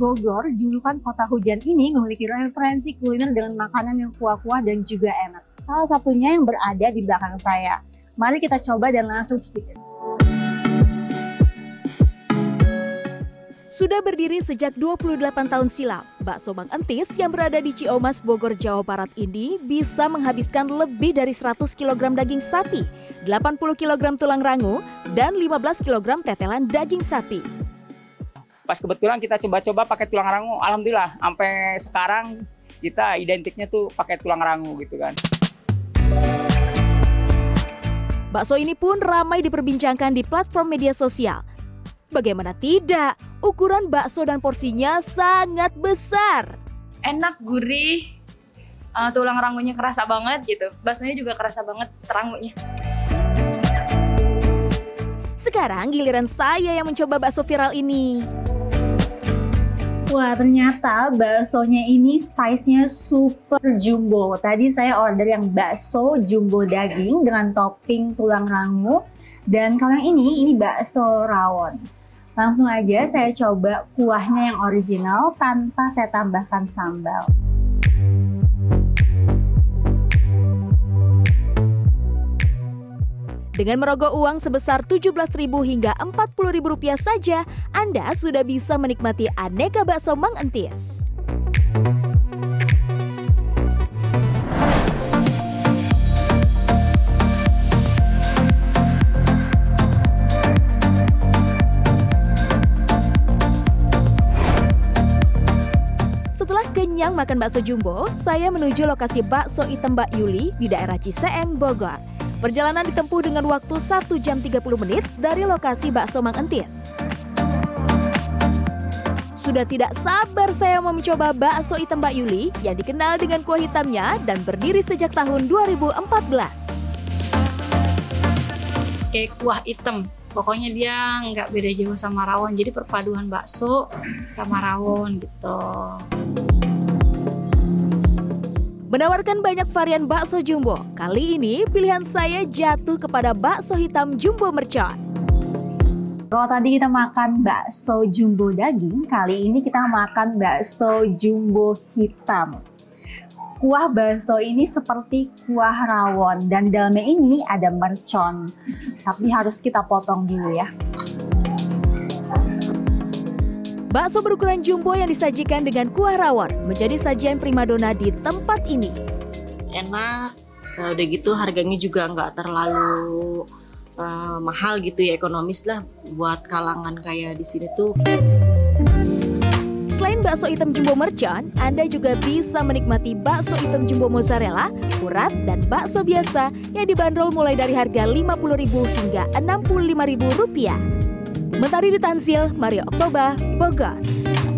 Bogor, julukan kota hujan ini memiliki referensi kuliner dengan makanan yang kuah-kuah dan juga enak. Salah satunya yang berada di belakang saya. Mari kita coba dan langsung cicipin. Sudah berdiri sejak 28 tahun silam, bakso Bang Entis yang berada di Ciomas, Bogor, Jawa Barat ini bisa menghabiskan lebih dari 100 kg daging sapi, 80 kg tulang rangu, dan 15 kg tetelan daging sapi pas kebetulan kita coba-coba pakai tulang rangu alhamdulillah sampai sekarang kita identiknya tuh pakai tulang rangu gitu kan Bakso ini pun ramai diperbincangkan di platform media sosial. Bagaimana tidak, ukuran bakso dan porsinya sangat besar. Enak, gurih, uh, tulang rangunya kerasa banget gitu. Baksonya juga kerasa banget rangunya. Sekarang giliran saya yang mencoba bakso viral ini. Wah ternyata baksonya ini size-nya super jumbo. Tadi saya order yang bakso jumbo daging dengan topping tulang rangu. Dan kalau yang ini, ini bakso rawon. Langsung aja saya coba kuahnya yang original tanpa saya tambahkan sambal. Dengan merogoh uang sebesar Rp17.000 hingga Rp40.000 saja, Anda sudah bisa menikmati aneka bakso Mang Entis. Setelah kenyang makan bakso jumbo, saya menuju lokasi bakso item Mbak Yuli di daerah Ciseeng, Bogor. Perjalanan ditempuh dengan waktu 1 jam 30 menit dari lokasi bakso Mang Entis. Sudah tidak sabar saya mau mencoba bakso hitam Mbak Yuli yang dikenal dengan kuah hitamnya dan berdiri sejak tahun 2014. Kayak kuah hitam, pokoknya dia nggak beda jauh sama rawon. Jadi perpaduan bakso sama rawon gitu. Menawarkan banyak varian bakso jumbo, kali ini pilihan saya jatuh kepada bakso hitam jumbo mercon. Kalau tadi kita makan bakso jumbo daging, kali ini kita makan bakso jumbo hitam. Kuah bakso ini seperti kuah rawon dan dalamnya ini ada mercon. Tapi harus kita potong dulu ya. Bakso berukuran jumbo yang disajikan dengan kuah rawon menjadi sajian primadona di tempat ini. Enak, nah, udah gitu harganya juga nggak terlalu uh, mahal gitu ya ekonomis lah buat kalangan kayak di sini tuh. Selain bakso hitam jumbo mercon, Anda juga bisa menikmati bakso hitam jumbo mozzarella, urat, dan bakso biasa yang dibanderol mulai dari harga Rp50.000 hingga Rp65.000. Mentari di Tanzil, Mario Oktober, Bogor.